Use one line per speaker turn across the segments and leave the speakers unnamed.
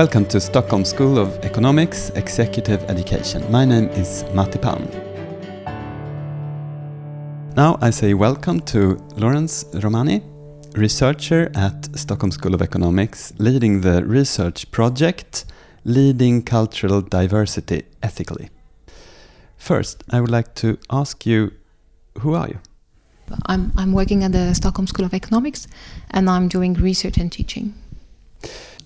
Welcome to Stockholm School of Economics Executive Education. My name is Matti Palm. Now I say welcome to Laurence Romani, researcher at Stockholm School of Economics, leading the research project Leading Cultural Diversity Ethically. First, I would like to ask you who are you?
I'm, I'm working at the Stockholm School of Economics and I'm doing research and teaching.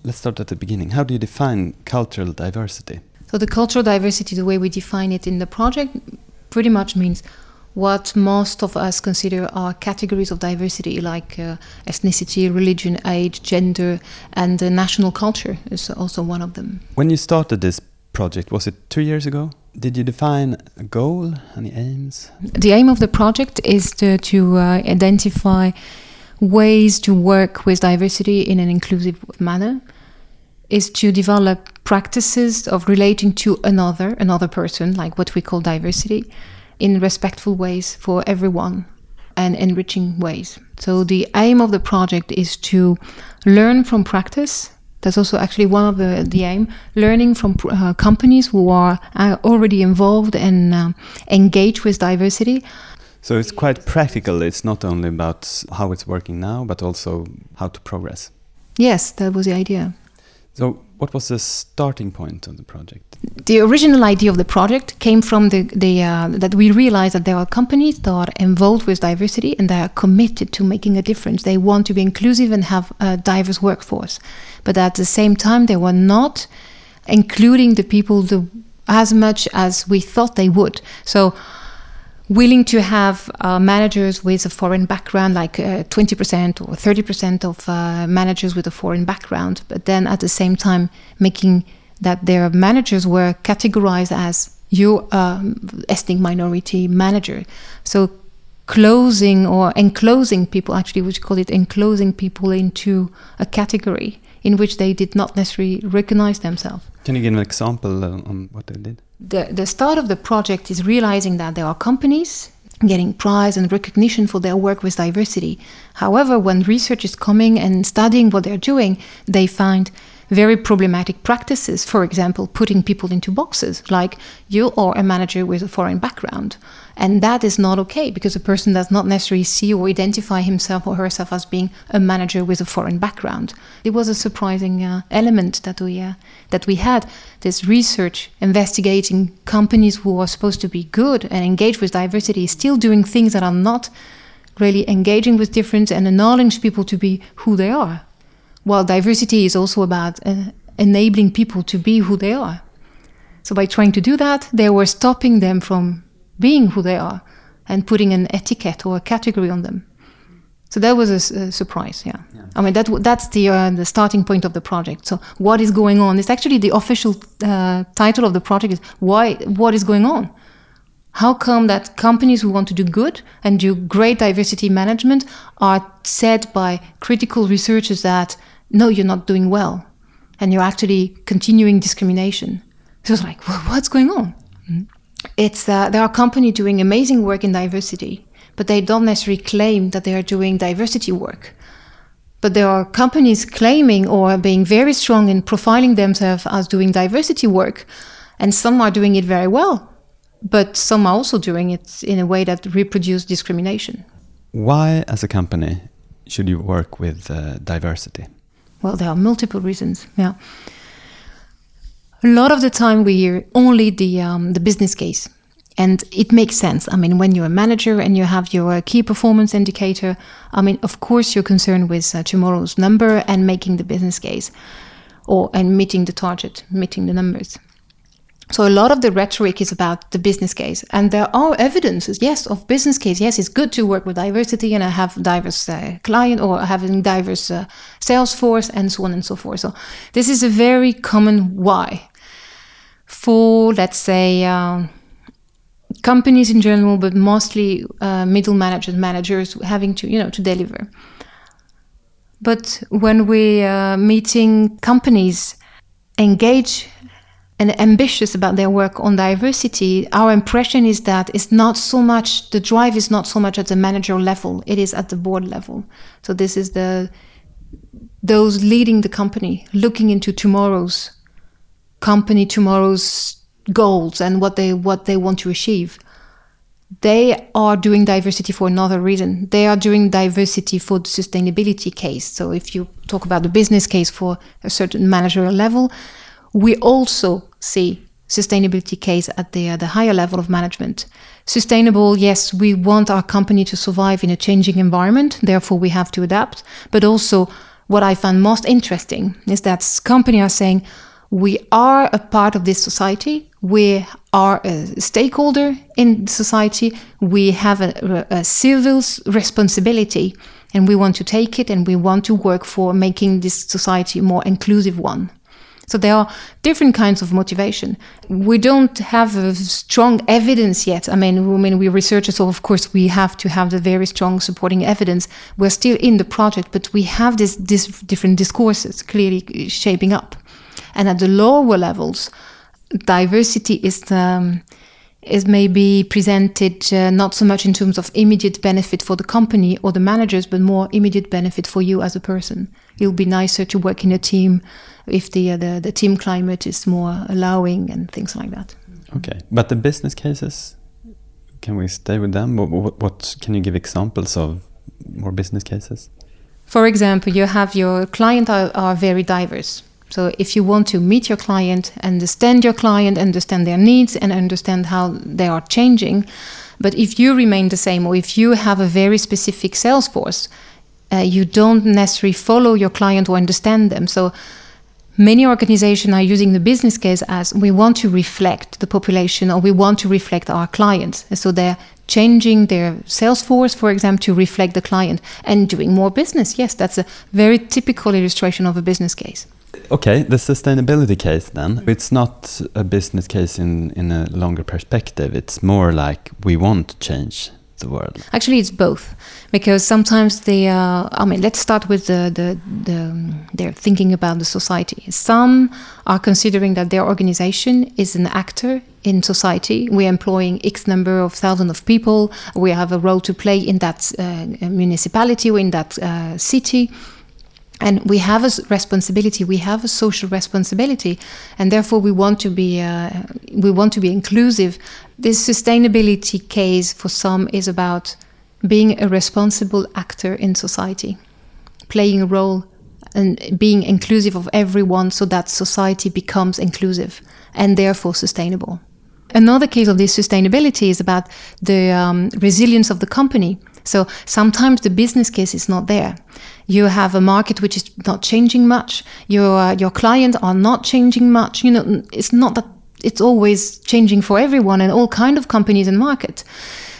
Let's start at the beginning. How do you define cultural diversity?
So, the cultural diversity, the way we define it in the project, pretty much means what most of us consider are categories of diversity like uh, ethnicity, religion, age, gender, and uh, national culture is also one of them.
When you started this project, was it two years ago? Did you define a goal, any aims?
The aim of the project is to, to uh, identify ways to work with diversity in an inclusive manner is to develop practices of relating to another another person like what we call diversity in respectful ways for everyone and enriching ways. So the aim of the project is to learn from practice. That's also actually one of the, the aim learning from uh, companies who are uh, already involved and uh, engaged with diversity.
So it's quite practical. It's not only about how it's working now but also how to progress.
Yes that was the idea
so, what was the starting point of the project?
The original idea of the project came from the, the uh, that we realized that there are companies that are involved with diversity and they are committed to making a difference. They want to be inclusive and have a diverse workforce, but at the same time, they were not including the people the, as much as we thought they would. So willing to have uh, managers with a foreign background, like uh, 20% or 30% of uh, managers with a foreign background, but then at the same time making that their managers were categorized as you um, ethnic minority manager. So closing or enclosing people, actually, we call it enclosing people into a category in which they did not necessarily recognize themselves.
Can you give an example uh, on what they did?
The, the start of the project is realizing that there are companies getting prize and recognition for their work with diversity. However, when research is coming and studying what they're doing, they find very problematic practices. For example, putting people into boxes, like you are a manager with a foreign background. And that is not okay because a person does not necessarily see or identify himself or herself as being a manager with a foreign background. It was a surprising uh, element that we uh, that we had this research investigating companies who are supposed to be good and engaged with diversity still doing things that are not really engaging with difference and acknowledging people to be who they are. While diversity is also about uh, enabling people to be who they are. So by trying to do that, they were stopping them from being who they are and putting an etiquette or a category on them. So that was a, a surprise. Yeah. yeah. I mean that that's the uh, the starting point of the project. So what is going on? It's actually the official uh, title of the project is why what is going on. How come that companies who want to do good and do great diversity management are said by critical researchers that no, you're not doing well, and you're actually continuing discrimination? So it's like, well, what's going on? Mm-hmm it's uh, there are companies doing amazing work in diversity, but they don't necessarily claim that they are doing diversity work. But there are companies claiming or being very strong in profiling themselves as doing diversity work, and some are doing it very well, but some are also doing it in a way that reproduce discrimination.
Why, as a company, should you work with uh, diversity?
Well, there are multiple reasons. Yeah a lot of the time we hear only the um, the business case and it makes sense i mean when you're a manager and you have your key performance indicator i mean of course you're concerned with uh, tomorrow's number and making the business case or and meeting the target meeting the numbers so a lot of the rhetoric is about the business case and there are evidences yes of business case yes it's good to work with diversity and i have diverse uh, client or having diverse uh, sales force and so on and so forth so this is a very common why for, let's say, uh, companies in general, but mostly uh, middle managers, managers having to, you know, to deliver. But when we are meeting companies engage and ambitious about their work on diversity, our impression is that it's not so much the drive is not so much at the manager level; it is at the board level. So this is the those leading the company, looking into tomorrow's company, tomorrow's goals, and what they what they want to achieve. They are doing diversity for another reason. They are doing diversity for the sustainability case. So if you talk about the business case for a certain managerial level, we also see sustainability case at the, uh, the higher level of management. Sustainable, yes, we want our company to survive in a changing environment, therefore we have to adapt. But also, what I find most interesting is that companies are saying, we are a part of this society, we are a stakeholder in society, we have a, a civil responsibility, and we want to take it and we want to work for making this society a more inclusive one. So there are different kinds of motivation. We don't have strong evidence yet. I mean, I mean, we researchers, so of course we have to have the very strong supporting evidence. We're still in the project, but we have this, this different discourses clearly shaping up. And at the lower levels, diversity is um, is maybe presented uh, not so much in terms of immediate benefit for the company or the managers, but more immediate benefit for you as a person. It'll be nicer to work in a team if the, uh, the, the team climate is more allowing and things like that.
Okay, but the business cases, can we stay with them? What, what, what can you give examples of more business cases?
For example, you have your client are, are very diverse. So if you want to meet your client, understand your client, understand their needs, and understand how they are changing, but if you remain the same, or if you have a very specific sales force, uh, you don't necessarily follow your client or understand them. So many organizations are using the business case as we want to reflect the population or we want to reflect our clients. And so they're changing their sales force, for example, to reflect the client and doing more business. Yes, that's a very typical illustration of a business case.
Okay, the sustainability case then. It's not a business case in, in a longer perspective. It's more like we want to change the world?
Actually, it's both, because sometimes they. are, I mean, let's start with the, the the they're thinking about the society. Some are considering that their organization is an actor in society. We're employing X number of thousands of people. We have a role to play in that uh, municipality or in that uh, city and we have a responsibility we have a social responsibility and therefore we want to be uh, we want to be inclusive. This sustainability case for some is about being a responsible actor in society playing a role and being inclusive of everyone so that society becomes inclusive and therefore sustainable. Another case of this sustainability is about the um, resilience of the company. So sometimes the business case is not there. You have a market which is not changing much. Your uh, your clients are not changing much. You know, it's not that it's always changing for everyone and all kind of companies and markets.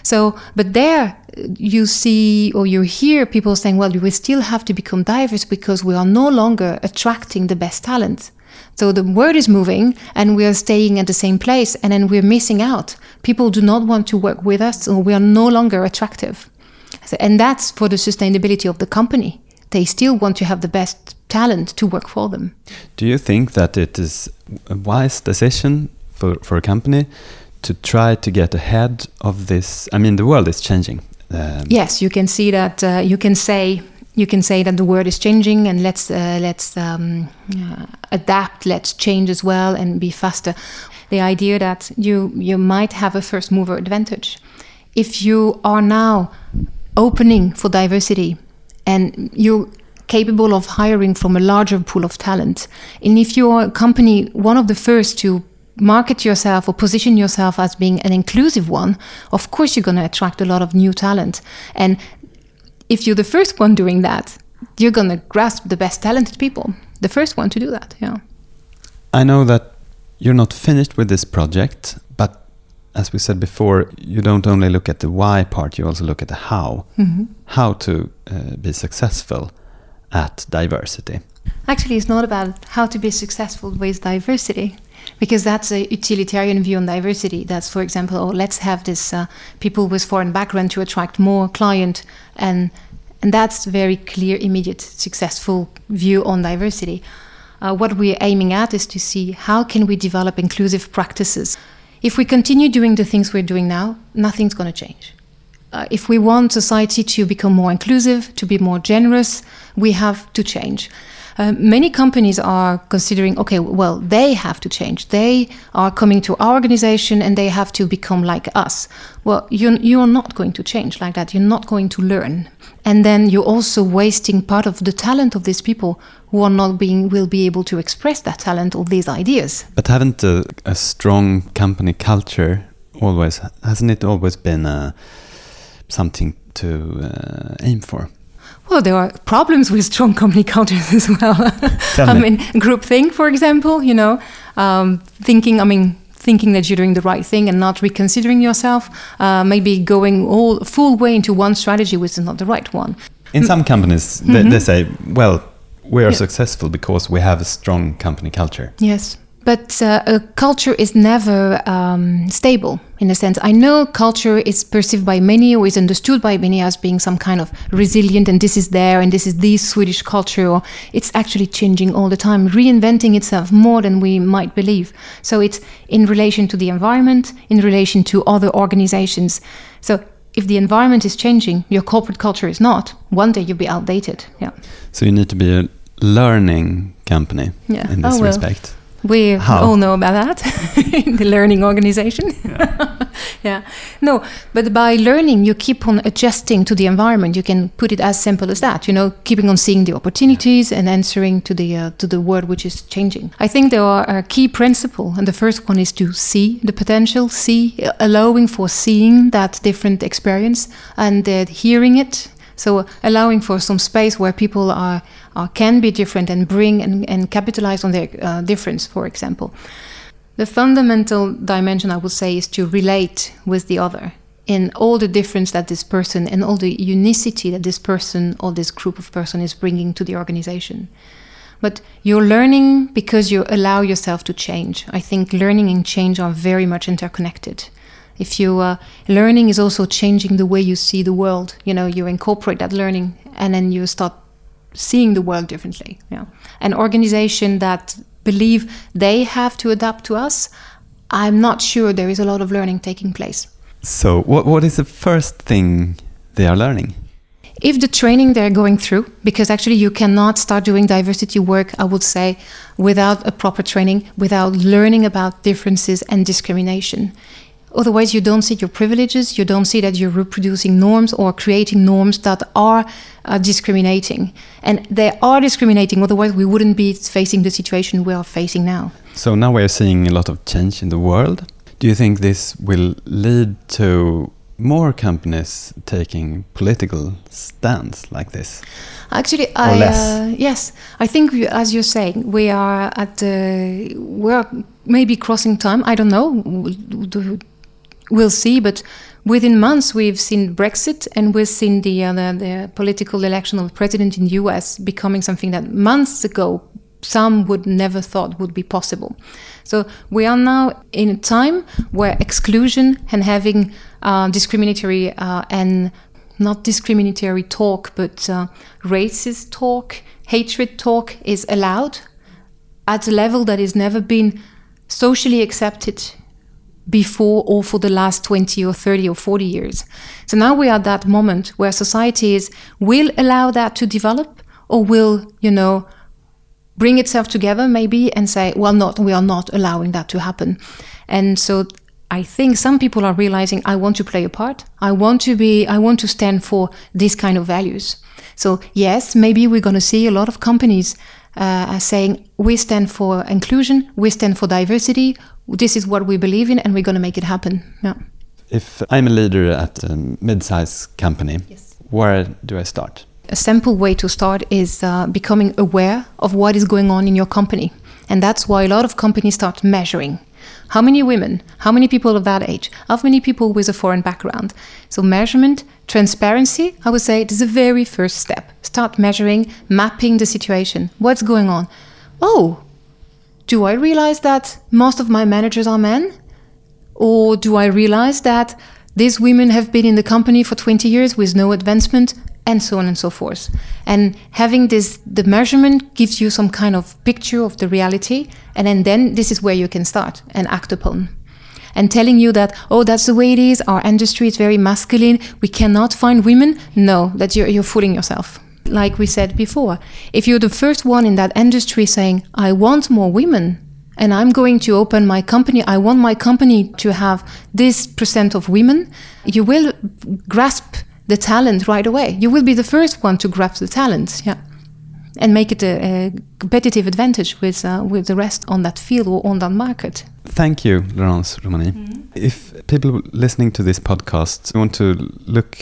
So, but there you see or you hear people saying, well, we still have to become diverse because we are no longer attracting the best talent. So the world is moving and we are staying at the same place and then we're missing out. People do not want to work with us or we are no longer attractive. And that's for the sustainability of the company. They still want to have the best talent to work for them.
Do you think that it is a wise decision for, for a company to try to get ahead of this? I mean, the world is changing.
Um, yes, you can see that. Uh, you can say you can say that the world is changing, and let's uh, let's um, uh, adapt. Let's change as well and be faster. The idea that you you might have a first mover advantage if you are now opening for diversity and you're capable of hiring from a larger pool of talent. And if you're a company, one of the first to market yourself or position yourself as being an inclusive one, of course you're going to attract a lot of new talent. And if you're the first one doing that, you're going to grasp the best talented people. The first one to do that, yeah.
I know that you're not finished with this project, as we said before, you don't only look at the why part, you also look at the how. Mm-hmm. How to uh, be successful at diversity.
Actually, it's not about how to be successful with diversity, because that's a utilitarian view on diversity. That's, for example, oh, let's have this uh, people with foreign background to attract more client, and and that's very clear, immediate, successful view on diversity. Uh, what we're aiming at is to see how can we develop inclusive practices if we continue doing the things we're doing now, nothing's going to change. Uh, if we want society to become more inclusive, to be more generous, we have to change. Uh, many companies are considering, okay, well, they have to change. They are coming to our organization and they have to become like us. Well, you're, you're not going to change like that. You're not going to learn. And then you're also wasting part of the talent of these people who are not being, will be able to express that talent or these ideas.
But haven't a, a strong company culture always, hasn't it always been uh, something to uh, aim for?
Well, there are problems with strong company cultures as well. I
me.
mean, groupthink, for example, you know, um, thinking, I mean, thinking that you're doing the right thing and not reconsidering yourself, uh, maybe going all full way into one strategy which is not the right one.
In some companies, they,
Mhm.
they say, well, we are
Yeah.
successful because we have a strong company culture.
Yes. But uh, a culture is never um, stable in a sense. I know culture is perceived by many or is understood by many as being some kind of resilient and this is there and this is the Swedish culture or it's actually changing all the time, reinventing itself more than we might believe. So it's in relation to the environment, in relation to other organizations. So if the environment is changing, your corporate culture is not, one day you'll be outdated. Yeah.
So you need to be a learning company
Yeah.
in this
Oh, well.
respect.
We
How?
all know about that in the learning organization. Yeah. No, but by learning, you keep on adjusting to the environment. You can put it as simple as that. You know, keeping on seeing the opportunities and answering to the uh, to the world which is changing. I think there are a key principle, and the first one is to see the potential, see, allowing for seeing that different experience and uh, hearing it. So allowing for some space where people are, are can be different and bring and, and capitalize on their uh, difference, for example. The fundamental dimension, I would say, is to relate with the other in all the difference that this person and all the unicity that this person or this group of person is bringing to the organization. But you're learning because you allow yourself to change. I think learning and change are very much interconnected. If you uh, learning is also changing the way you see the world, you know, you incorporate that learning and then you start seeing the world differently. Yeah. An organization that believe they have to adapt to us, I'm not sure there is a lot of learning taking place.
So what, what is the first thing they are learning?
if the training they're going through, because actually you cannot start doing diversity work, I would say, without a proper training, without learning about differences and discrimination. Otherwise, you don't see your privileges, you don't see that you're reproducing norms or creating norms that are uh, discriminating. And they are discriminating, otherwise, we wouldn't be facing the situation we are facing now.
So now we are seeing a lot of change in the world. Do you think this will lead to more companies taking political stance like this?
Actually, I. Uh, yes, I think we, as you're saying, we are at the we're maybe crossing time. I don't know. We'll- see, but within months we've seen Brexit and we've seen the, uh, the the political election of president in the U.S. becoming something that months ago some would never thought would be possible. So we are now in a time where exclusion and having uh, discriminatory uh, and not discriminatory talk, but uh, racist talk, hatred talk is allowed at a level that has never been socially accepted before or for the last 20 or 30 or 40 years. So now we are at that moment where societies will allow that to develop or will, you know, bring itself together maybe and say, well, not, we are not allowing that to happen. And so I think some people are realizing I want to play a part. I want to be, I want to stand for these kind of values. So yes, maybe we're going to see a lot of companies uh, saying we stand for inclusion, we stand for diversity. This is what we believe in, and we're going to make it happen. Yeah.
If I'm a leader at a mid-sized company,
Yes.
where do I start?
A simple way to start is uh, becoming aware of what is going on in your company. And that's why a lot of companies start measuring. How many women? How many people of that age? How many people with a foreign background? So, measurement, transparency, I would say, it is the very first step. Start measuring, mapping the situation. What's going on? Oh, do I realize that most of my managers are men? Or do I realize that these women have been in the company for 20 years with no advancement, and so on and so forth? And having this, the measurement gives you some kind of picture of the reality, and then, then this is where you can start and act upon. And telling you that, oh, that's the way it is, our industry is very masculine, we cannot find women, no, that you're, you're fooling yourself. Like we said before, if you're the first one in that industry saying, I want more women, and I'm going to open my company, I want my company to have this percent of women, you will grasp the talent right away. You will be the first one to grasp the talent, yeah, and make it a, a competitive advantage with uh, with the rest on that field or on that market.
Thank you, Laurence Romani. Mm -hmm. If people listening to this podcast want to look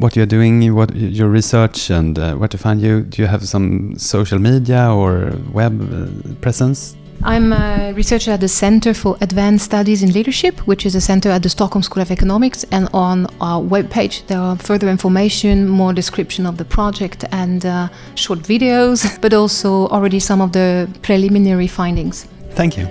what you're doing, what your research, and uh, where to find you, do you have some social media or web uh, presence?
I'm a researcher at the Center for Advanced Studies in Leadership, which is a center at the Stockholm School of Economics. And on our webpage, there are further information, more description of the project, and uh, short videos, but also already some of the preliminary findings.
Thank you.